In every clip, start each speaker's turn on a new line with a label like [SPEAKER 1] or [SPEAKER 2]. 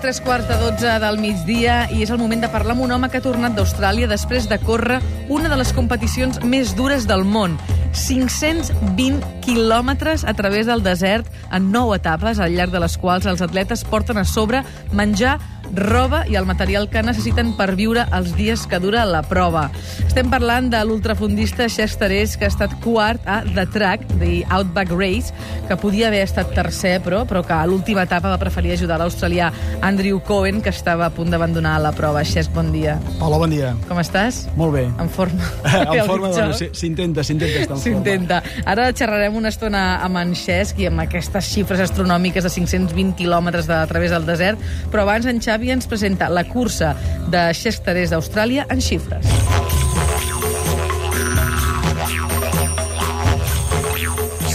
[SPEAKER 1] a tres quarts de dotze del migdia i és el moment de parlar amb un home que ha tornat d'Austràlia després de córrer una de les competicions més dures del món. 520 quilòmetres a través del desert en nou etapes, al llarg de les quals els atletes porten a sobre menjar roba i el material que necessiten per viure els dies que dura la prova. Estem parlant de l'ultrafundista Xestarés, que ha estat quart a The Track, The Outback Race, que podia haver estat tercer, però, però que a l'última etapa va preferir ajudar l'australià Andrew Cohen, que estava a punt d'abandonar la prova. Xesc, bon dia.
[SPEAKER 2] Hola, bon dia.
[SPEAKER 1] Com estàs?
[SPEAKER 2] Molt bé.
[SPEAKER 1] En forma.
[SPEAKER 2] en forma, doncs, s'intenta, s'intenta estar en forma.
[SPEAKER 1] S'intenta. Ara xerrarem una estona amb en Xesc i amb aquestes xifres astronòmiques de 520 quilòmetres de, a través del desert, però abans en Xavi Xavi ens presenta la cursa de Xestarers d'Austràlia en xifres.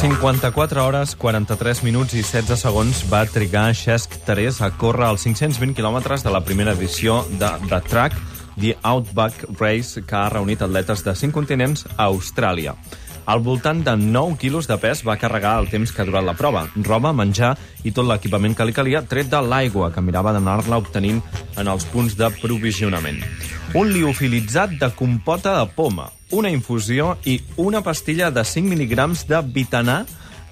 [SPEAKER 3] ...54 hores, 43 minuts i 16 segons va trigar Xesc Terés a córrer els 520 quilòmetres de la primera edició de The Track, The Outback Race, que ha reunit atletes de 5 continents a Austràlia. Al voltant de 9 quilos de pes va carregar el temps que ha durat la prova. Roba, menjar i tot l'equipament que li calia, tret de l'aigua, que mirava d'anar-la obtenint en els punts de provisionament. Un liofilitzat de compota de poma, una infusió i una pastilla de 5 mil·ligrams de vitanà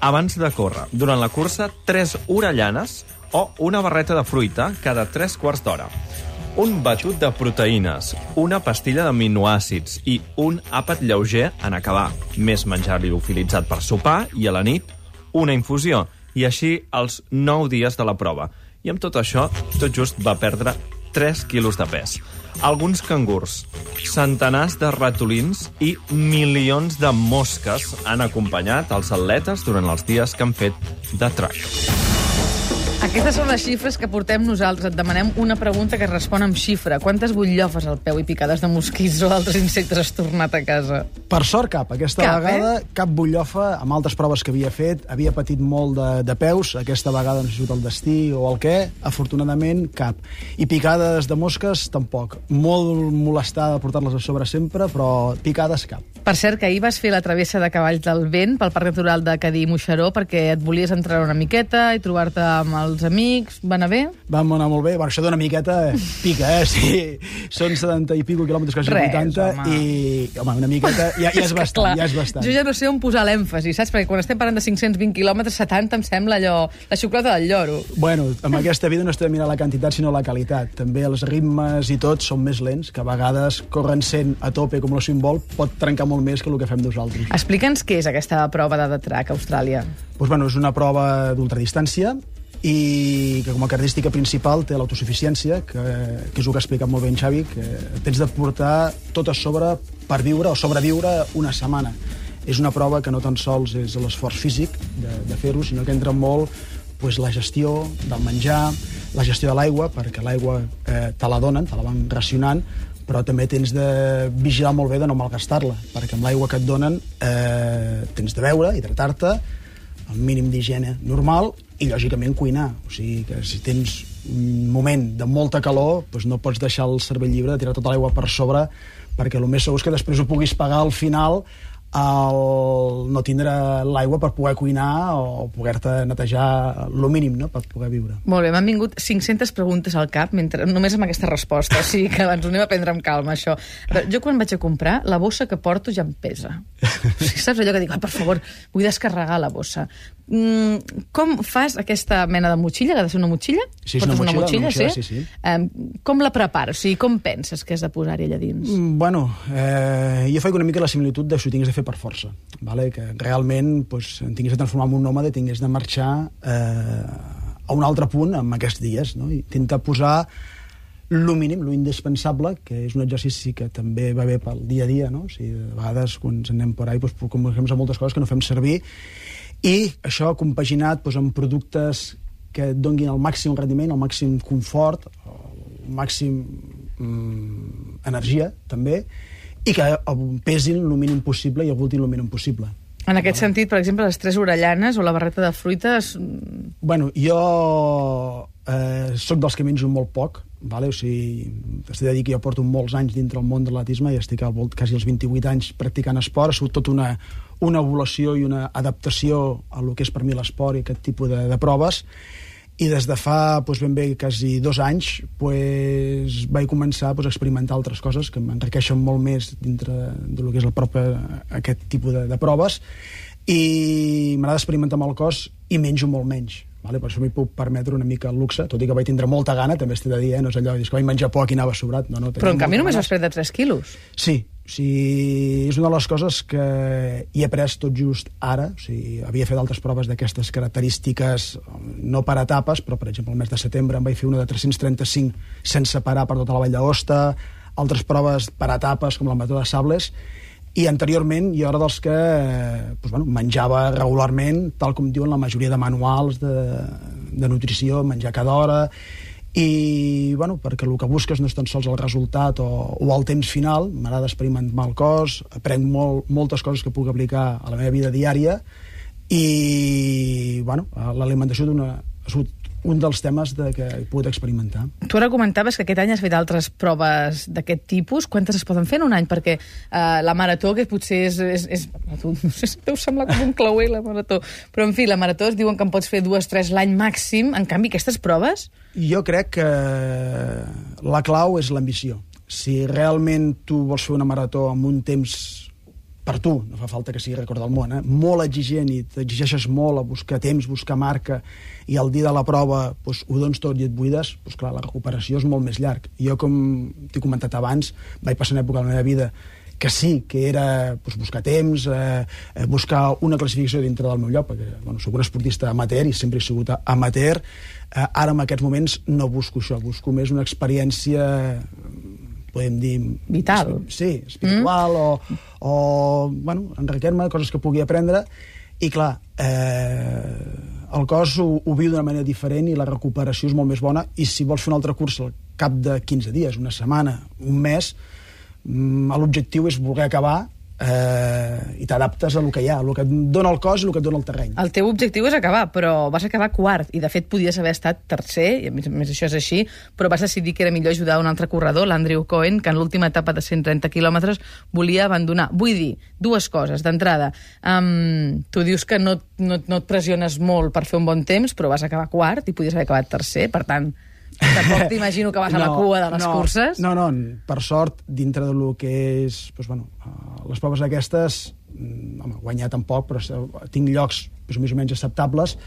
[SPEAKER 3] abans de córrer. Durant la cursa, 3 orellanes o una barreta de fruita cada 3 quarts d'hora un batut de proteïnes, una pastilla d'aminoàcids i un àpat lleuger en acabar. Més menjar liofilitzat per sopar i a la nit una infusió. I així els 9 dies de la prova. I amb tot això, tot just va perdre 3 quilos de pes. Alguns cangurs, centenars de ratolins i milions de mosques han acompanyat els atletes durant els dies que han fet de track.
[SPEAKER 1] Aquestes són les xifres que portem nosaltres. Et demanem una pregunta que es respon amb xifra. Quantes butllofes al peu i picades de mosquits o altres insectes has tornat a casa?
[SPEAKER 2] Per sort, cap. Aquesta
[SPEAKER 1] cap,
[SPEAKER 2] vegada,
[SPEAKER 1] eh?
[SPEAKER 2] cap butllofa. Amb altres proves que havia fet, havia patit molt de, de peus. Aquesta vegada no sé si el destí o el què. Afortunadament, cap. I picades de mosques, tampoc. Molt molestada portar-les a sobre sempre, però picades, cap.
[SPEAKER 1] Per cert, que ahir vas fer la travessa de cavalls del vent pel Parc Natural de Cadí i Moixeró perquè et volies entrar una miqueta i trobar-te amb els amics. Va anar bé?
[SPEAKER 2] Vam anar molt bé. Bueno, això d'una miqueta pica, eh? Sí, són 70 i pico quilòmetres, quasi
[SPEAKER 1] Res,
[SPEAKER 2] 80,
[SPEAKER 1] home.
[SPEAKER 2] i, home, una miqueta ja, ja és, bastant,
[SPEAKER 1] clar,
[SPEAKER 2] ja és bastant.
[SPEAKER 1] Jo ja no sé on posar l'èmfasi, saps? Perquè quan estem parlant de 520 quilòmetres, 70 em sembla allò... La xocolata del lloro.
[SPEAKER 2] Bueno, amb aquesta vida no estem mirant la quantitat, sinó la qualitat. També els ritmes i tot són més lents, que a vegades corren 100 a tope, com la Swimball, pot trencar molt més que el que fem nosaltres.
[SPEAKER 1] Explica'ns què és aquesta prova de track a Austràlia.
[SPEAKER 2] Pues, bueno, és una prova d'ultradistància i que com a característica principal té l'autosuficiència, que, que és el que ha explicat molt bé en Xavi, que tens de portar tot a sobre per viure o sobreviure una setmana. És una prova que no tan sols és l'esforç físic de, de fer-ho, sinó que entra molt pues, la gestió del menjar, la gestió de l'aigua, perquè l'aigua eh, te la donen, te la van racionant, però també tens de vigilar molt bé de no malgastar-la, perquè amb l'aigua que et donen eh, tens de beure, hidratar-te, el mínim d'higiene normal i, lògicament, cuinar. O sigui que si tens un moment de molta calor, doncs no pots deixar el cervell llibre de tirar tota l'aigua per sobre perquè el més segur és que després ho puguis pagar al final el no tindre l'aigua per poder cuinar o poder-te netejar el mínim no? per poder viure.
[SPEAKER 1] Molt bé, m'han vingut 500 preguntes al cap mentre, només amb aquesta resposta, o sigui que ens ho anem a prendre amb calma, això. Però jo quan vaig a comprar, la bossa que porto ja em pesa. O sigui, saps allò que dic, per favor, vull descarregar la bossa. Mm, com fas aquesta mena de motxilla, que ha de ser una motxilla?
[SPEAKER 2] Sí, és una
[SPEAKER 1] Portes
[SPEAKER 2] motxilla, una motxilla,
[SPEAKER 1] sí?
[SPEAKER 2] sí, sí.
[SPEAKER 1] Um, com la prepares? O sigui, com penses que has de posar-hi allà dins?
[SPEAKER 2] Mm, Bueno, eh, jo faig una mica la similitud de si ho tingués de fer per força, vale? que realment pues, em tingués de transformar en un nòmade, tingués de marxar eh, a un altre punt en aquests dies, no? i intentar posar lo mínim, lo indispensable, que és un exercici que també va bé pel dia a dia, no? O sigui, a vegades quan ens anem por ahí doncs, comencem a moltes coses que no fem servir, i això compaginat doncs, amb productes que et donguin el màxim rendiment, el màxim confort, el màxim mm, energia, també, i que pesin el mínim possible i aguantin el mínim possible.
[SPEAKER 1] En aquest sentit, per exemple, les tres orellanes o la barreta de fruites...
[SPEAKER 2] Bueno, jo eh, sóc dels que menjo molt poc, vale? o sigui, estic de dir que jo porto molts anys dintre el món de l'atletisme i estic al volt quasi els 28 anys practicant esport, ha sigut tota una, una evolució i una adaptació a lo que és per mi l'esport i aquest tipus de, de proves, i des de fa doncs, ben bé quasi dos anys doncs, vaig començar doncs, a experimentar altres coses que m'enriqueixen molt més dintre del que és el propi, aquest tipus de, de proves. I m'agrada experimentar amb el cos i menjo molt menys Vale? Per això m'hi puc permetre una mica el luxe, tot i que vaig tindre molta gana, també estic de dir, eh? no és allò, que vaig menjar poc i anava sobrat. No, no,
[SPEAKER 1] Però en canvi només vas perdre 3 quilos.
[SPEAKER 2] Sí, o sigui, és una de les coses que hi he pres tot just ara. O sigui, havia fet altres proves d'aquestes característiques, no per etapes, però, per exemple, el mes de setembre em vaig fer una de 335 sense parar per tota la Vall d'Aosta, altres proves per etapes, com la Mató de Sables, i anteriorment jo era dels que doncs, bueno, menjava regularment, tal com diuen la majoria de manuals de, de nutrició, menjar cada hora, i bueno, perquè el que busques no és tan sols el resultat o, o el temps final, m'agrada experimentar el cos, aprenc molt, moltes coses que puc aplicar a la meva vida diària. I bueno, l'alimentació d'una un dels temes de que he pogut experimentar.
[SPEAKER 1] Tu ara comentaves que aquest any has fet altres proves d'aquest tipus. Quantes es poden fer en un any? Perquè uh, la marató, que potser és... és, és no sé si deu semblar com un clauer, la marató. Però, en fi, la marató es diuen que en pots fer dues, tres l'any màxim. En canvi, aquestes proves...
[SPEAKER 2] Jo crec que la clau és l'ambició. Si realment tu vols fer una marató amb un temps per tu, no fa falta que sigui record del món, eh? molt exigent i t'exigeixes molt a buscar temps, buscar marca, i el dia de la prova doncs, ho dones tot i et buides, doncs clar, la recuperació és molt més llarg. Jo, com t'he comentat abans, vaig passar una època de la meva vida que sí, que era doncs, buscar temps, eh, eh, buscar una classificació dintre del meu lloc, perquè bueno, soc un esportista amateur i sempre he sigut amateur. Eh, ara, en aquests moments, no busco això, busco més una experiència podem dir...
[SPEAKER 1] Vital.
[SPEAKER 2] Sí, espiritual, mm. o, o bueno, enriquir-me, coses que pugui aprendre, i clar, eh, el cos ho, ho viu d'una manera diferent i la recuperació és molt més bona, i si vols fer un altre curs al cap de 15 dies, una setmana, un mes, mm, l'objectiu és voler acabar eh, i t'adaptes a el que hi ha, el que et dona el cos i el que et dona el terreny.
[SPEAKER 1] El teu objectiu és acabar, però vas acabar quart, i de fet podies haver estat tercer, i a més, a més això és així, però vas decidir que era millor ajudar un altre corredor, l'Andrew Cohen, que en l'última etapa de 130 quilòmetres volia abandonar. Vull dir, dues coses. D'entrada, um, tu dius que no, no, no et pressiones molt per fer un bon temps, però vas acabar quart i podies haver acabat tercer, per tant, Tampoc t'imagino que vas no, a la cua de les
[SPEAKER 2] no,
[SPEAKER 1] curses.
[SPEAKER 2] No, no, per sort, dintre de lo que és... Doncs, bueno, uh, les proves aquestes, mm, home, guanyar tampoc, però tinc llocs doncs, més o menys acceptables,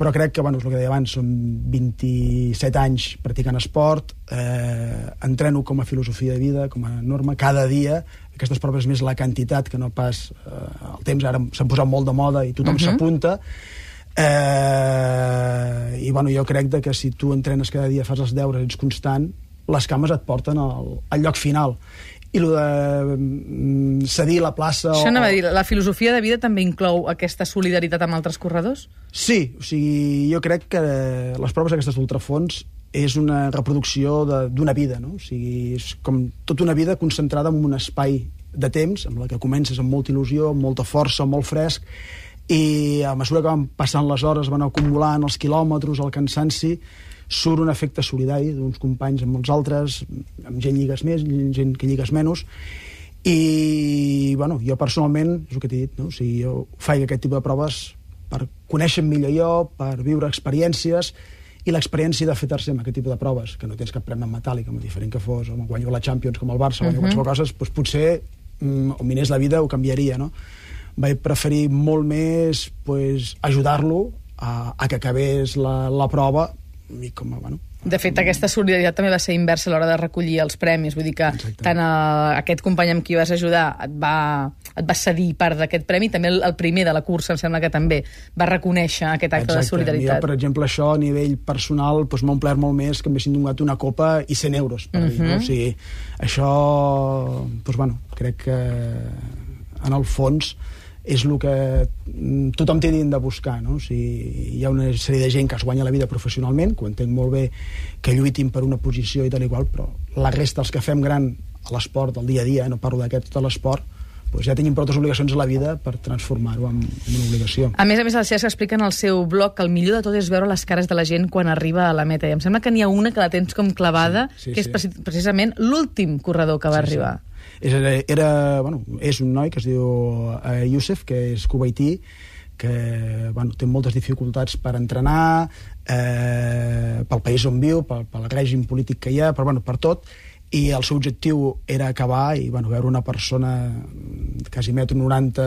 [SPEAKER 2] però crec que, bueno, és el que deia abans, són 27 anys practicant esport, eh, entreno com a filosofia de vida, com a norma, cada dia, aquestes proves més la quantitat que no pas eh, el temps, ara s'han posat molt de moda i tothom uh mhm. -huh. s'apunta, Eh, I bueno, jo crec que si tu entrenes cada dia, fas els deures, ets constant, les cames et porten al, al lloc final i el de mm, cedir la plaça...
[SPEAKER 1] Això o... anava a dir, la filosofia de vida també inclou aquesta solidaritat amb altres corredors?
[SPEAKER 2] Sí, o sigui, jo crec que les proves aquestes d'ultrafons és una reproducció d'una vida, no? O sigui, és com tota una vida concentrada en un espai de temps, amb la que comences amb molta il·lusió, amb molta força, molt fresc, i a mesura que van passant les hores, van acumulant els quilòmetres, el cansanci, surt un efecte solidari d'uns companys amb els altres, amb gent lligues més, gent que lligues menys, i bueno, jo personalment, és el que t'he dit, no? o sigui, jo faig aquest tipus de proves per conèixer millor jo, per viure experiències, i l'experiència de fer tercer amb aquest tipus de proves, que no tens cap premi metàl·lic, amb diferent que fos, o guanyo la Champions com el Barça, guanyo uh -huh. qualsevol cosa, doncs potser mm, o minés la vida ho canviaria, no? Vaig preferir molt més pues, ajudar-lo a, a que acabés la, la prova i com bueno,
[SPEAKER 1] de fet, aquesta solidaritat també va ser inversa a l'hora de recollir els premis. Vull dir que Exacte. tant a, eh, aquest company amb qui vas ajudar et va, et va cedir part d'aquest premi, també el, el primer de la cursa, em sembla que també va reconèixer aquest acte
[SPEAKER 2] Exacte.
[SPEAKER 1] de solidaritat.
[SPEAKER 2] Jo, per exemple, això a nivell personal doncs, m'ha omplert molt més que em haguessin donat una copa i 100 euros. Per uh -huh. dir, no? Mhm. O sigui, això, doncs, bueno, crec que en el fons és el que mm, tothom té de buscar. No? O sigui, hi ha una sèrie de gent que es guanya la vida professionalment, que ho entenc molt bé, que lluitin per una posició i tal i qual, però la resta, els que fem gran a l'esport, del dia a dia, no parlo d'aquest de l'esport, doncs ja tenim prou obligacions a la vida per transformar-ho en, en una obligació.
[SPEAKER 1] A més a més, el Cesc explica en el seu blog que el millor de tot és veure les cares de la gent quan arriba a la meta. I em sembla que n'hi ha una que la tens com clavada, sí, sí, que és sí. precisament l'últim corredor que va sí, arribar. Sí.
[SPEAKER 2] Era, era, bueno, és un noi que es diu uh, Youssef, que és cubaití, que bueno, té moltes dificultats per entrenar, eh, pel país on viu, pel, pel règim polític que hi ha, però bueno, per tot, i el seu objectiu era acabar i bueno, veure una persona quasi metro 90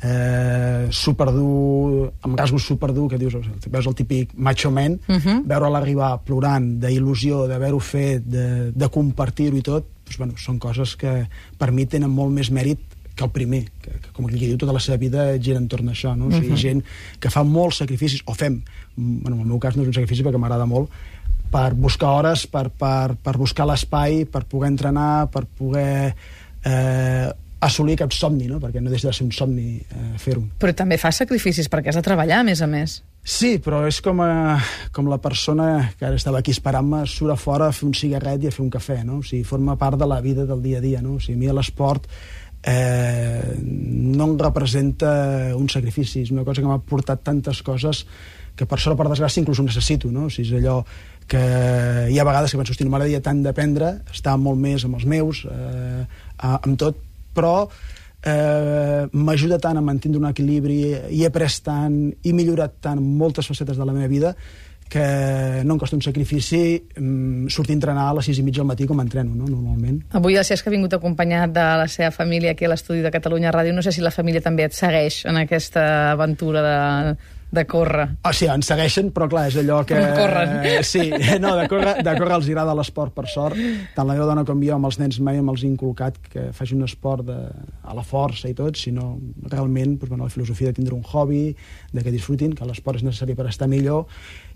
[SPEAKER 2] eh, superdur amb rasgos superdur que dius, veus el típic macho man uh -huh. veure-la arribar plorant d'il·lusió, d'haver-ho fet de, de compartir-ho i tot doncs, bueno, són coses que per mi tenen molt més mèrit que el primer, que, que com qui diu, tota la seva vida gira entorn a això, no? O sigui, uh -huh. gent que fa molts sacrificis, o fem, bueno, en el meu cas no és un sacrifici perquè m'agrada molt, per buscar hores, per, per, per buscar l'espai, per poder entrenar, per poder eh, assolir aquest somni, no? perquè no deixa de ser un somni eh, fer-ho.
[SPEAKER 1] Però també fa sacrificis perquè has de treballar, a més a més.
[SPEAKER 2] Sí, però és com, a, com la persona que ara estava aquí esperant-me surt a fora a fer un cigarret i a fer un cafè, no? O sigui, forma part de la vida del dia a dia, no? O sigui, a mi l'esport eh, no em representa un sacrifici, és una cosa que m'ha portat tantes coses que per sort o per desgràcia inclús ho necessito, no? O sigui, és allò que hi ha vegades que penso, hosti, no m'agradaria tant d'aprendre, estar molt més amb els meus, eh, amb tot, però eh, m'ajuda tant a mantenir un equilibri, i he après tant, i millorat tant moltes facetes de la meva vida, que no em costa un sacrifici mm, sortir a entrenar a les 6 i mitja del matí com entreno, no? normalment.
[SPEAKER 1] Avui el Cesc ha vingut acompanyat de la seva família aquí a l'estudi de Catalunya Ràdio. No sé si la família també et segueix en aquesta aventura de, de córrer.
[SPEAKER 2] O sigui, ens segueixen, però clar, és allò que...
[SPEAKER 1] Corren.
[SPEAKER 2] Sí, no, de córrer, de córrer els agrada l'esport, per sort. Tant la meva dona com jo, amb els nens mai amb els inculcat que facin un esport de, a la força i tot, sinó realment doncs, bueno, la filosofia de tindre un hobby, de que disfrutin, que l'esport és necessari per estar millor,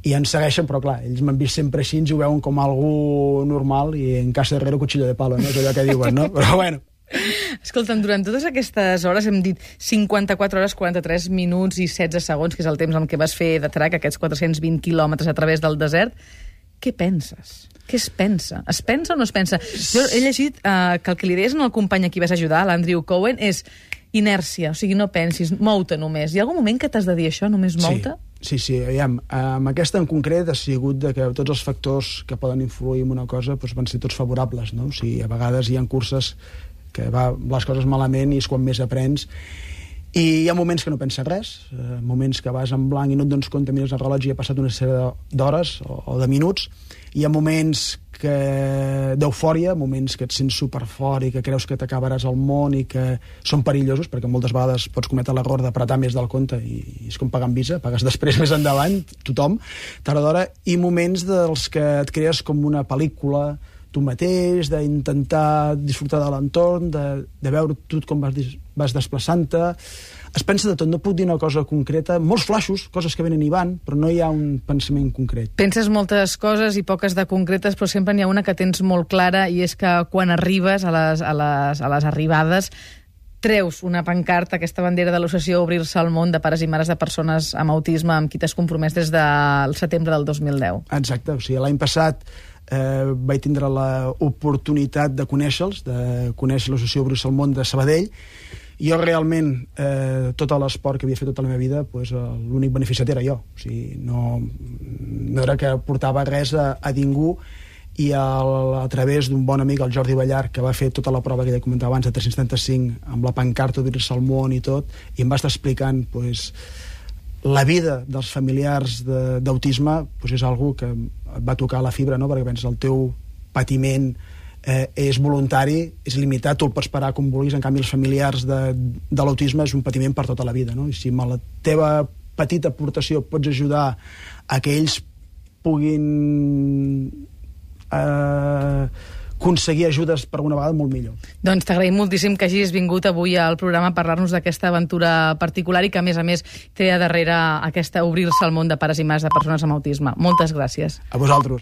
[SPEAKER 2] i ens segueixen, però clar, ells m'han vist sempre així, ens ho veuen com algú normal, i en casa darrere cuchillo de palo, no? és allò que diuen, no? Però bueno,
[SPEAKER 1] Escolta'm, durant totes aquestes hores hem dit 54 hores, 43 minuts i 16 segons, que és el temps en què vas fer de track, aquests 420 quilòmetres a través del desert. Què penses? Què es pensa? Es pensa o no es pensa? Jo he llegit uh, que el que li deies al company a qui vas ajudar, l'Andrew Cohen, és inèrcia, o sigui, no pensis, mou-te només. Hi ha algun moment que t'has de dir això, només mou-te?
[SPEAKER 2] Sí, sí, sí, aviam, amb aquesta en concret ha sigut de que tots els factors que poden influir en una cosa doncs, van ser tots favorables, no? O sigui, a vegades hi ha curses que va les coses malament i és quan més aprens. I hi ha moments que no penses res, eh, moments que vas en blanc i no et dones compte, mires el rellotge i ha passat una sèrie d'hores o, o de minuts, hi ha moments que d'eufòria, moments que et sents superfort i que creus que t'acabaràs al món i que són perillosos, perquè moltes vegades pots cometre l'error d'apretar més del compte i, i és com pagar en visa, pagues després més endavant, tothom, tard d'hora, i moments dels que et crees com una pel·lícula, tu mateix, d'intentar disfrutar de l'entorn, de, de veure tot com vas, vas desplaçant-te. Es pensa de tot, no puc dir una cosa concreta. Molts flaixos, coses que venen i van, però no hi ha un pensament concret.
[SPEAKER 1] Penses moltes coses i poques de concretes, però sempre n'hi ha una que tens molt clara i és que quan arribes a les, a les, a les arribades treus una pancarta, aquesta bandera de l'associació Obrir-se al món de pares i mares de persones amb autisme amb qui t'has compromès des del setembre del 2010.
[SPEAKER 2] Exacte, o sigui, l'any passat eh, vaig tindre l'oportunitat de conèixer-los, de conèixer l'associació Bruce al món de Sabadell, jo realment, eh, tot l'esport que havia fet tota la meva vida, pues, eh, l'únic beneficiat era jo. O sigui, no, no era que portava res a, a ningú, i el, a través d'un bon amic, el Jordi Ballar, que va fer tota la prova que ja comentava abans, de 335, amb la pancarta d'obrir-se al món i tot, i em va estar explicant pues, la vida dels familiars d'autisme pues és algo que et va tocar la fibra, no? perquè penses el teu patiment eh, és voluntari, és limitat, tu el pots parar com vulguis, en canvi els familiars de, de l'autisme és un patiment per tota la vida, no? i si amb la teva petita aportació pots ajudar a que ells puguin eh, aconseguir ajudes per una vegada molt millor.
[SPEAKER 1] Doncs t'agraïm moltíssim que hagis vingut avui al programa a parlar-nos d'aquesta aventura particular i que, a més a més, té a darrere aquesta obrir-se al món de pares i mares de persones amb autisme. Moltes gràcies.
[SPEAKER 2] A vosaltres.